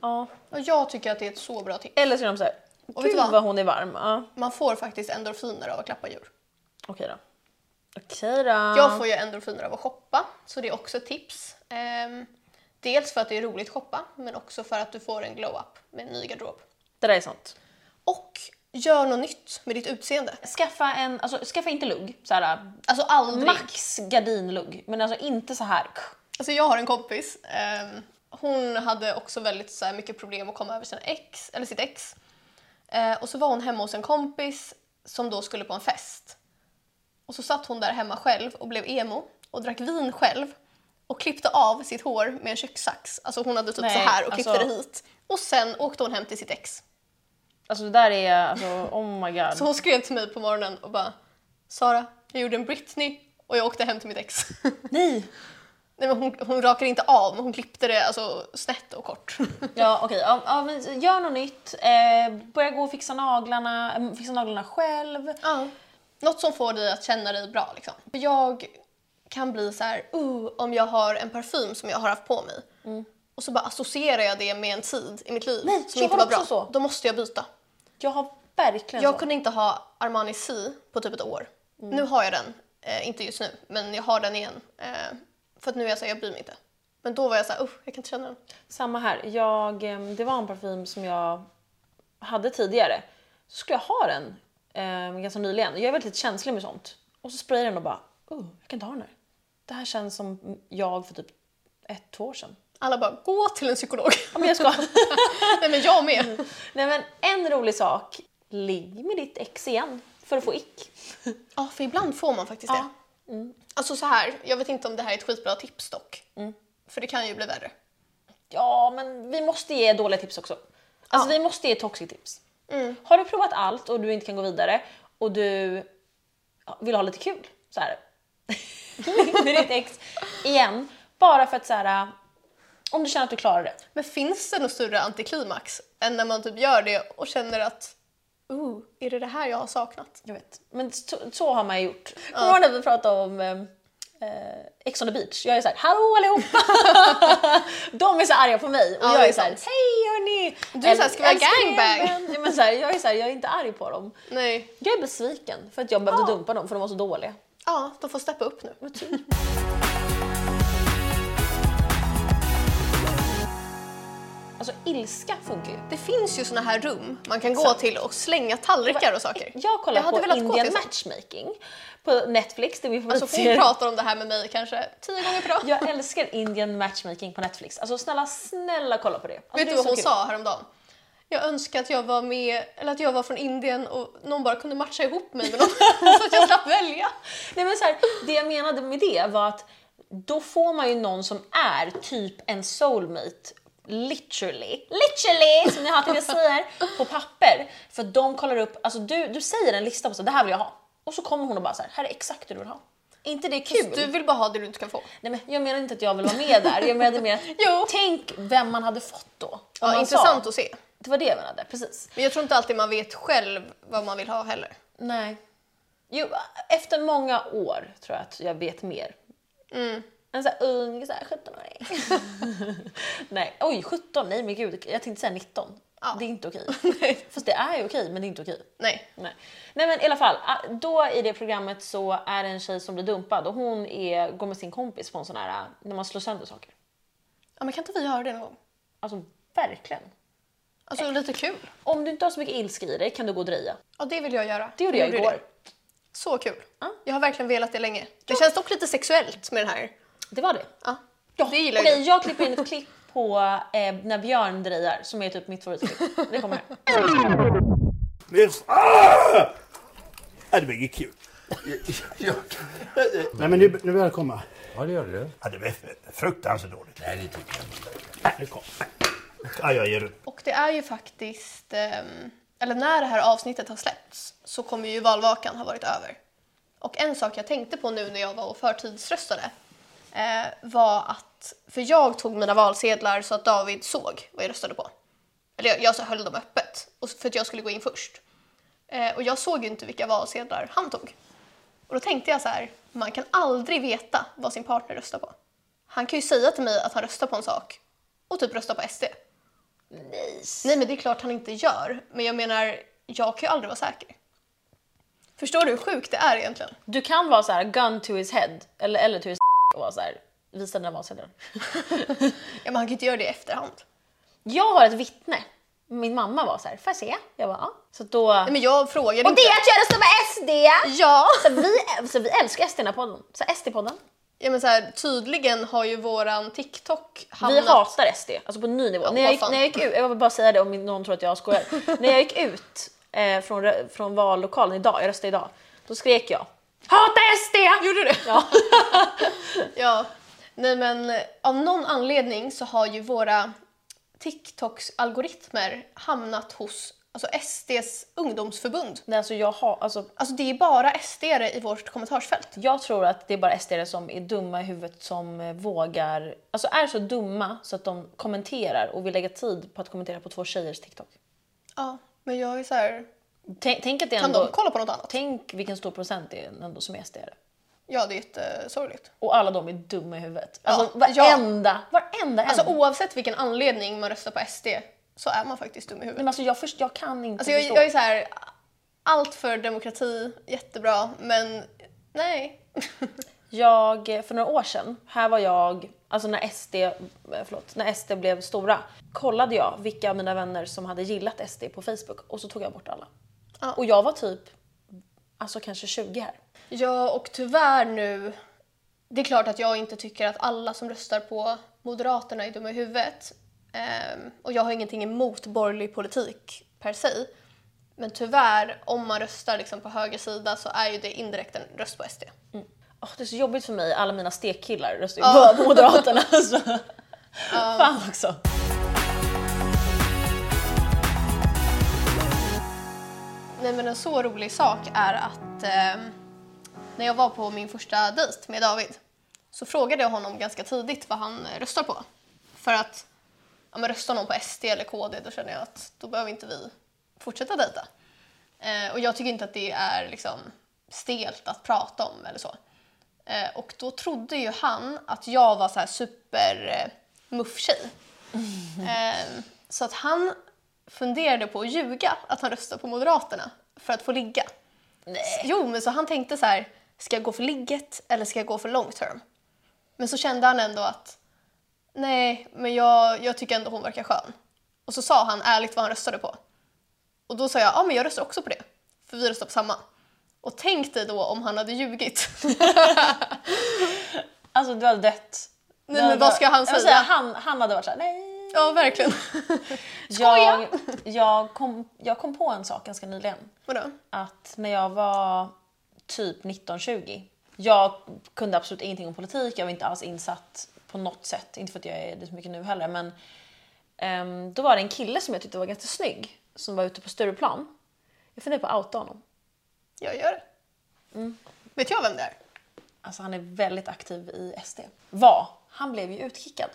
B: Ja.
A: Och jag tycker att det är ett så bra tips.
B: Eller så är de så här,
A: Och vet
B: gud
A: du vad?
B: vad hon är varm. Ja.
A: Man får faktiskt endorfiner av att klappa djur.
B: Okej då. Okej då.
A: Jag får ju endorfiner av att shoppa, så det är också ett tips. Ehm, dels för att det är roligt att shoppa, men också för att du får en glow-up med en ny garderob.
B: Det där är sant.
A: Och gör något nytt med ditt utseende.
B: Skaffa en, alltså skaffa inte lugg. Så här,
A: Alltså aldrig.
B: max gardinlugg. Men alltså inte så här.
A: Alltså jag har en kompis, ehm, hon hade också väldigt så här, mycket problem att komma över sina ex, eller sitt ex. Eh, och så var hon hemma hos en kompis som då skulle på en fest. Och så satt hon där hemma själv och blev emo och drack vin själv och klippte av sitt hår med en kökssax. Alltså hon hade typ
B: Nej,
A: så här och klippte
B: alltså-
A: det hit. Och sen åkte hon hem till sitt ex.
B: Alltså det där är, alltså, oh my god.
A: Så hon skrev till mig på morgonen och bara Sara, jag gjorde en Britney och jag åkte hem till mitt ex.
B: Nej!
A: Nej men hon, hon rakade inte av men hon klippte det alltså snett och kort.
B: Ja okej, ja, ja, men gör något nytt. Eh, börja gå och fixa naglarna, eh, fixa naglarna själv.
A: Ja. Något som får dig att känna dig bra liksom. Jag kan bli så här, uh, om jag har en parfym som jag har haft på mig och så bara associerar jag det med en tid i mitt liv
B: Mm. Nej,
A: som inte var bra.
B: så.
A: Då måste jag byta.
B: Jag har verkligen
A: Jag
B: så.
A: kunde inte ha Armani C på typ ett år.
B: Mm.
A: Nu har jag den, eh, inte just nu, men jag har den igen. Eh, för att nu är jag så här, jag bryr mig inte. Men då var jag så här, uh, jag kan inte känna den.
B: Samma här. Jag, eh, det var en parfym som jag hade tidigare. Så skulle jag ha den eh, ganska nyligen. Jag är väldigt känslig med sånt. Och så sprayade jag den och bara, oh, jag kan inte ha den här. Det här känns som jag för typ ett, två år sedan.
A: Alla bara, gå till en psykolog.
B: Ja, men jag ska.
A: Nej men jag med.
B: Nej men en rolig sak. Ligg med ditt ex igen för att få ick.
A: Ja, för ibland får man faktiskt det.
B: Ja.
A: Alltså så här, jag vet inte om det här är ett skitbra tips dock. För det kan ju bli värre.
B: Ja, men vi måste ge dåliga tips också. Alltså
A: Ja.
B: vi måste ge toxic tips. Har du provat allt och du inte kan gå vidare och du vill ha lite kul så här. med ditt ex igen. Bara för att så här, om du känner att du klarar det.
A: Men finns det något större antiklimax än när man typ gör det och känner att uh, är det det här jag har saknat?
B: Jag vet. Men så, så har man ju gjort. Kommer du ihåg när vi pratade om eh, eh, Ex on the beach? Jag är såhär, hallå allihopa! De är så arga på mig och
A: Ja,
B: jag är
A: är
B: såhär, hej hörni!
A: Du är såhär, ska vi ha gangbang?
B: Ja, men så här, jag är såhär, jag är inte arg på dem.
A: Nej.
B: Jag är besviken för att jag behövde dumpa dem för de var så dåliga.
A: Ja, de får steppa upp nu.
B: Alltså ilska funkar ju.
A: Det finns ju såna här rum man kan gå till och slänga tallrikar och saker.
B: Jag kollar
A: hade
B: på Indian. Matchmaking på Netflix. Det är
A: Alltså hon pratar om det här med mig kanske tio gånger per dag.
B: Jag älskar Indian Matchmaking på Netflix. Alltså snälla, snälla kolla på det. Alltså,
A: Vet
B: det
A: du vad hon
B: kul.
A: sa häromdagen? Jag önskar att jag var med, eller att jag var från Indien och någon bara kunde matcha ihop mig med någon så att jag slapp välja.
B: Nej, men så här, det jag menade med det var att då får man ju någon som är typ en soulmate literally, literally som ni har till jag säger, på papper. För de kollar upp, alltså du, du säger en lista på så det här vill jag ha. Och så kommer hon och bara så här, här är exakt det du vill ha. Inte det kul?
A: Du vill bara ha det du inte kan få.
B: Nej, men jag menar inte att jag vill vara med där, jag menade mer att
A: Jo.
B: tänk vem man hade fått då. om
A: Ja,
B: man
A: intressant
B: sa.
A: att se.
B: Det var det jag menade, precis.
A: Men jag tror inte alltid man vet själv vad man vill ha heller.
B: Nej. Jo, efter många år tror jag att jag vet mer.
A: Mm.
B: En sån här ung, så här 17-åring. nej, oj 17, nej men gud, jag tänkte säga 19.
A: Ja.
B: Det är inte okej. Fast det är ju okej, men det är inte okej.
A: Nej.
B: Nej. nej men i alla fall, ah, då i det programmet så är det en tjej som blir dumpad och hon är, går med sin kompis på en sån här, ah, när man slår sönder saker.
A: Ja, men kan inte vi göra det någon gång?
B: Alltså verkligen.
A: Alltså lite kul.
B: Om du inte har så mycket ilska i dig kan du gå och dreja.
A: Ja, det vill jag göra.
B: Det gjorde jag igår.
A: det. Så kul.
B: Ja.
A: Jag har verkligen velat det länge. Det känns dock lite sexuellt med den här.
B: Det var det.
A: Ja,
B: Ja,
A: det gillar
B: okej,
A: jag.
B: jag klipper in ett klipp på eh, när Björn drejar som är typ mitt favoritklipp. Det kommer här.
C: Nils! Ah! Ja, det blir inget kul. Nej, men nu, nu börjar det komma.
D: ja, det gör det.
C: Ja, det blir fruktansvärt dåligt.
D: Nej, det tycker jag inte.
C: Nej, det kom. Ja, jag ger upp.
A: Och det är ju faktiskt, ehm, eller när det här avsnittet har släppts så kommer ju valvakan ha varit över. Och en sak jag tänkte på nu när jag var och förtidsröstade var att, för jag tog mina valsedlar så att David såg vad jag röstade på. Eller jag, jag höll dem öppet och, för att jag skulle gå in först. Eh, och jag såg ju inte vilka valsedlar han tog. Och då tänkte jag så här, man kan aldrig veta vad sin partner röstar på. Han kan ju säga till mig att han röstar på en sak och typ rösta på SD. Nej, men det är klart han inte gör. Men jag menar, jag kan ju aldrig vara säker. Förstår du hur sjukt det är egentligen?
B: Du kan vara så här gun to his head eller, eller to his och vara så här, visa dina valsedlar.
A: Ja, men han kan ju inte göra det i efterhand.
B: Jag har ett vittne. Min mamma var så här, får jag se? Jag bara ja. Så då...
A: Nej, men jag frågade
B: Och
A: inte.
B: det är att jag röstar på SD!
A: Ja!
B: Så vi, så vi älskar SD den här podden. Så SD-podden.
A: ja men så här, tydligen har ju våran TikTok
B: Vi
A: hamnat...
B: hatar SD, alltså på ny nivå.
A: Ja,
B: när, jag gick, när jag gick ut, jag vill bara säga det om någon tror att jag skojar. när jag gick ut eh, från, från vallokalen idag, jag röstade idag. Då skrek jag Hata SD!
A: Gjorde du det?
B: Ja.
A: Ja. Nej men eh, av någon anledning så har ju våra TikToks algoritmer hamnat hos alltså SDs ungdomsförbund.
B: Nej, alltså jag har, alltså
A: Alltså det är bara SD i vårt kommentarsfält.
B: Jag tror att det är bara SD som är dumma i huvudet som eh, vågar, alltså är så dumma så att de kommenterar och vill lägga tid på att kommentera på två tjejers TikTok.
A: Ja, men jag är så här.
B: Tänk, tänk att det
A: kan
B: ändå,
A: de kolla på något annat?
B: tänk vilken stor procent det är ändå som är SD.
A: Ja, det är jättesorgligt.
B: Och alla de är dumma i huvudet.
A: Ja,
B: Alltså
A: ja.
B: varenda, varenda en.
A: Alltså oavsett vilken anledning man röstar på SD så är man faktiskt dum i huvudet.
B: men alltså jag, först, jag kan inte
A: Alltså jag,
B: förstå.
A: jag är så här. allt för demokrati, jättebra, men nej.
B: Jag, för några år sedan, här var jag, alltså när SD, eh, förlåt, när SD blev stora, kollade jag vilka av mina vänner som hade gillat SD på Facebook och så tog jag bort alla.
A: Ja.
B: Och jag var typ, alltså kanske 20 här.
A: Ja, och tyvärr nu... Det är klart att jag inte tycker att alla som röstar på Moderaterna är dumma i huvudet. Ehm, och jag har ingenting emot borgerlig politik per se. Men tyvärr, om man röstar liksom på höger sida så är ju det indirekt en röst på SD.
B: Åh, det är så jobbigt för mig, alla mina stekkillar röstar ju
A: Ja.
B: på Moderaterna. Alltså. Fan också.
A: Nej men en så rolig sak är att ehm, när jag var på min första dejt med David så frågade jag honom ganska tidigt vad han eh, röstar på. För att ja, men röstar någon på SD eller KD då känner jag att då behöver inte vi fortsätta dejta. Eh, och jag tycker inte att det är liksom stelt att prata om eller så. Eh, och då trodde ju han att jag var så här super eh, muff-tjej. Eh, så att han funderade på att ljuga att han röstade på Moderaterna för att få ligga.
B: Nej.
A: Jo, men så han tänkte så här, ska jag gå för ligget eller ska jag gå för long term? Men så kände han ändå att nej, men jag, jag tycker ändå hon verkar skön. Och så sa han ärligt vad han röstade på. Och då sa jag, ja men jag röstar också på det. För vi röstar på samma. Och tänk dig då om han hade ljugit.
B: Alltså du hade dött.
A: Nej, men
B: hade-
A: vad ska han
B: vill
A: säga?
B: han, han hade varit såhär, nej.
A: ja, verkligen.
B: Jag, jag, kom, jag kom på en sak ganska nyligen.
A: Vadå?
B: Att när jag var typ 19-20, jag kunde absolut ingenting om politik, jag var inte alls insatt på något sätt. Inte för att jag är det så mycket nu heller, men ehm, då var det en kille som jag tyckte var ganska snygg som var ute på Stureplan. Jag funderar på att outa honom.
A: Jag gör det. Vet jag vem det är?
B: Alltså han är väldigt aktiv i SD. Var. Han blev ju utkickad.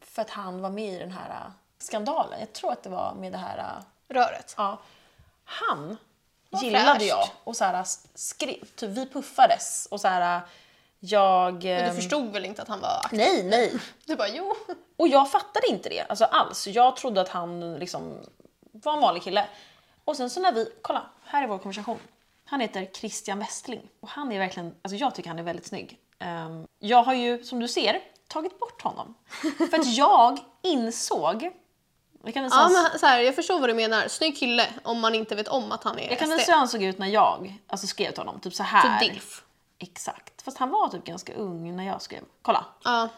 B: För att han var med i den här äh, skandalen. Jag tror att det var med det här... äh,
A: Röret.
B: Ja. Han
A: Vad
B: gillade
A: fräscht.
B: jag och så här skrev, typ vi puffades och så här jag...
A: Men
B: ehm,
A: du förstod väl inte att han var aktiv?
B: Nej, nej.
A: Du bara jo.
B: Och jag fattade inte det alltså alls. Jag trodde att han liksom var en vanlig kille. Och sen så när vi, kolla, här är vår konversation. Han heter Christian Westling och han är verkligen, alltså jag tycker han är väldigt snygg. Ehm, jag har ju, som du ser, tagit bort honom. För att jag insåg, jag kan visa,
A: Ja,
B: hans-
A: men så här, jag förstår vad du menar. Snygg kille om man inte vet om att han är
B: jag kan
A: SD.
B: visa hur han såg ut när jag alltså, skrev till honom. Typ så här.
A: Typ DILF.
B: Exakt. Fast han var typ ganska ung när jag skrev. Kolla.
A: Ja.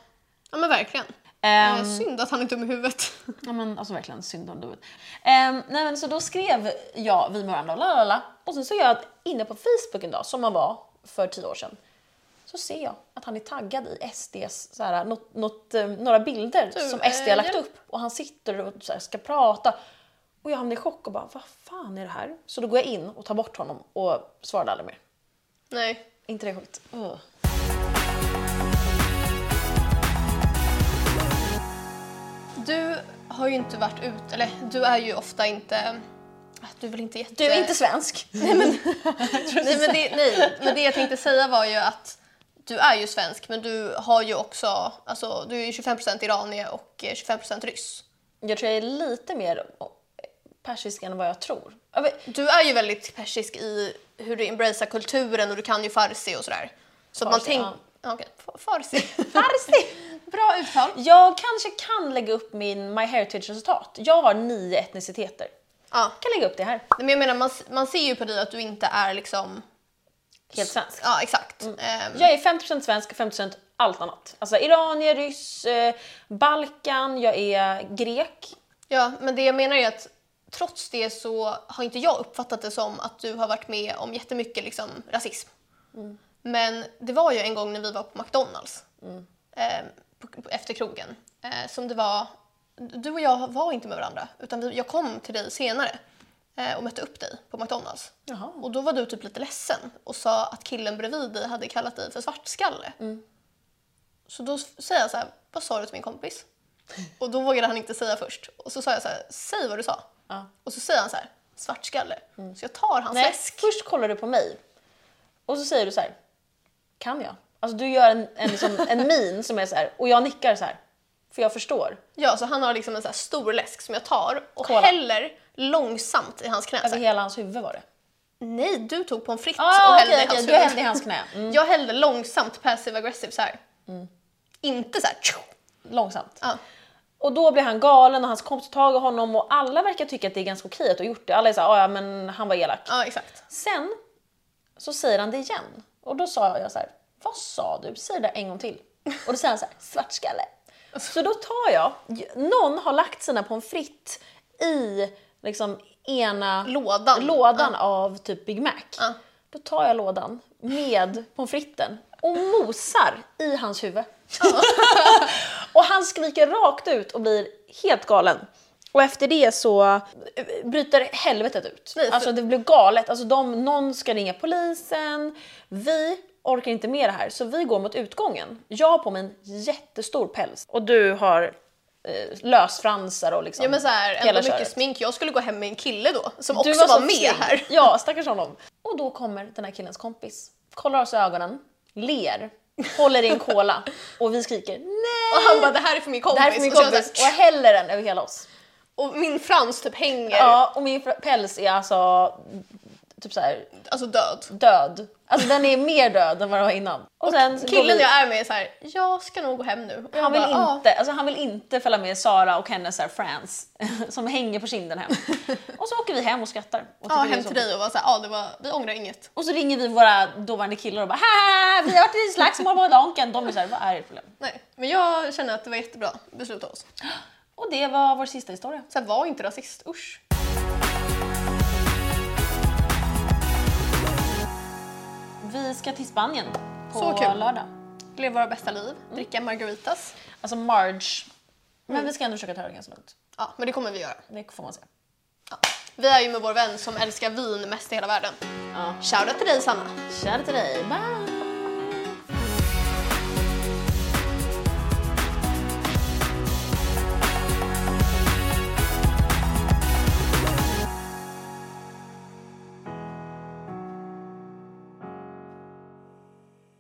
A: ja, men verkligen.
B: Ehm,
A: Eh, Synd att han är dum i huvudet.
B: Ja men alltså verkligen synd om du. Um, nej men så då skrev jag vi med varandra och lalala. Och sen så jag inne på Facebook en dag som man var för tio år sedan. Så ser jag att han är taggad i SDs, så här, något, något, eh, några bilder
A: Du,
B: som
A: eh,
B: SD har lagt
A: ja.
B: upp. Och han sitter och här, ska prata. Och jag hamnar i chock och bara vad fan är det här? Så då går jag in och tar bort honom och svarade aldrig mer.
A: Nej.
B: inte det sjukt?
A: Du har ju inte varit ut, eller du är ju ofta inte... Du är väl inte jätte...
B: Du är inte svensk.
A: Nej men, det, nej, men det jag tänkte säga var ju att du är ju svensk men du har ju också, alltså du är ju 25% iranier och eh, 25% ryss.
B: Jag tror jag är lite mer persisk än vad jag tror.
A: Du är ju väldigt persisk i hur du embracear kulturen och du kan ju farsi och sådär. Så att man
B: Farsi,
A: tänker... Ja. Fa- farsi.
B: Farsi!
A: Bra uttal.
B: Jag kanske kan lägga upp min My Heritage-resultat. Jag har nio etniciteter.
A: Ja.
B: Kan lägga upp det här.
A: Men jag menar, man, man ser ju på dig att du inte är liksom...
B: Helt svensk.
A: Ja, exakt. Ehm,
B: Jag är 50% svensk och 50% allt annat. Alltså iranier, ryss, eh, Balkan, jag är grek.
A: Ja, men det jag menar är att trots det så har inte jag uppfattat det som att du har varit med om jättemycket liksom, rasism. Men det var ju en gång när vi var på McDonalds eh, på, på, efter krogen eh, som det var, du och jag var inte med varandra utan vi, jag kom till dig senare och mötte upp dig på McDonalds.
B: Jaha.
A: Och då var du typ lite ledsen och sa att killen bredvid dig hade kallat dig för svartskalle. Så då säger jag så här, vad sa du till min kompis? Och då vågade han inte säga först. Och så sa jag så här, säg vad du sa.
B: Ja.
A: Och så säger han så här, svartskalle. Så jag tar hans
B: Nej,
A: läsk.
B: först kollar du på mig och så säger du så här. Kan jag? Alltså du gör en, en, liksom, en min som är så här och jag nickar så här. För jag förstår.
A: Ja, så han har liksom en så stor läsk som jag tar och
B: Cola.
A: häller långsamt i hans knä.
B: Över hela hans huvud var det.
A: Nej, du tog pommes frites
B: Ah,
A: och hällde
B: okej,
A: i hans
B: du
A: huvud.
B: hällde i hans knä. Mm.
A: Jag hällde långsamt passive aggressive så här. Inte så här.
B: Långsamt.
A: Ja.
B: Och då blir han galen och hans kompis tar tag i honom och alla verkar tycka att det är ganska okej att du gjort det. Alla är såhär, "Ah, ja men han var elak.
A: ja, exakt.
B: Sen så säger han det igen. Och då sa jag så här, vad sa du? Säg det en gång till. Och då säger han så här, svartskalle. Så då tar jag, någon har lagt sina pommes frites i liksom ena
A: Lådan.
B: lådan av typ Big Mac.
A: Ja.
B: Då tar jag lådan med pommes fritesen och mosar i hans huvud. och han skriker rakt ut och blir helt galen. Och efter det så eh, bryter helvetet ut.
A: Nej, för-
B: Alltså det blir galet. Alltså de, någon ska ringa polisen. Vi orkar inte med det här så vi går mot utgången. Jag har på mig en jättestor päls och du har eh, lösfransar och liksom
A: Ja men så här,
B: hela
A: ändå mycket
B: köret.
A: smink. Jag skulle gå hem med en kille då som
B: Du
A: också var,
B: så
A: med här.
B: Ja, stackars honom. Och då kommer den här killens kompis, kollar oss i ögonen, ler, håller i en cola och vi skriker nej!
A: Och han bara det här är för min kompis.
B: Det här är för min
A: Och
B: kompis
A: så här,
B: och häller den över hela oss.
A: och min frans typ hänger,
B: Ja, och min päls är alltså typ så här
A: alltså död.
B: död. Alltså den är mer död än vad den var innan. Och sen går
A: Killen
B: vi-
A: jag är med är så här, jag ska nog gå hem nu. Och jag
B: han vill,
A: bara, "Ah."
B: inte, alltså han vill inte följa med Sara och hennes så här friends som hänger på kinden hem. Och så åker vi hem och skrattar. Och
A: Ja,
B: tycker det är
A: hem
B: så
A: till dig och var så här, ja det var, vi ångrar inget.
B: Och så ringer vi våra dåvarande killar och bara Haha, vi har varit i slagsmål på Donken. De är såhär, vad är ert problem?
A: Nej, men jag känner att det var jättebra beslut av oss.
B: Och det var vår sista historia.
A: Så här, var inte rasist, usch.
B: Vi ska till Spanien på
A: Så kul.
B: lördag.
A: Lev våra bästa liv, dricka margaritas.
B: Alltså Marge. Men vi ska ändå försöka ta det ganska lugnt.
A: Ja, men det kommer vi göra.
B: Det får man se.
A: Ja. Vi är ju med vår vän som älskar vin mest i hela världen.
B: Ja.
A: Shoutout till dig Sanna.
B: Kär till dig. Bye!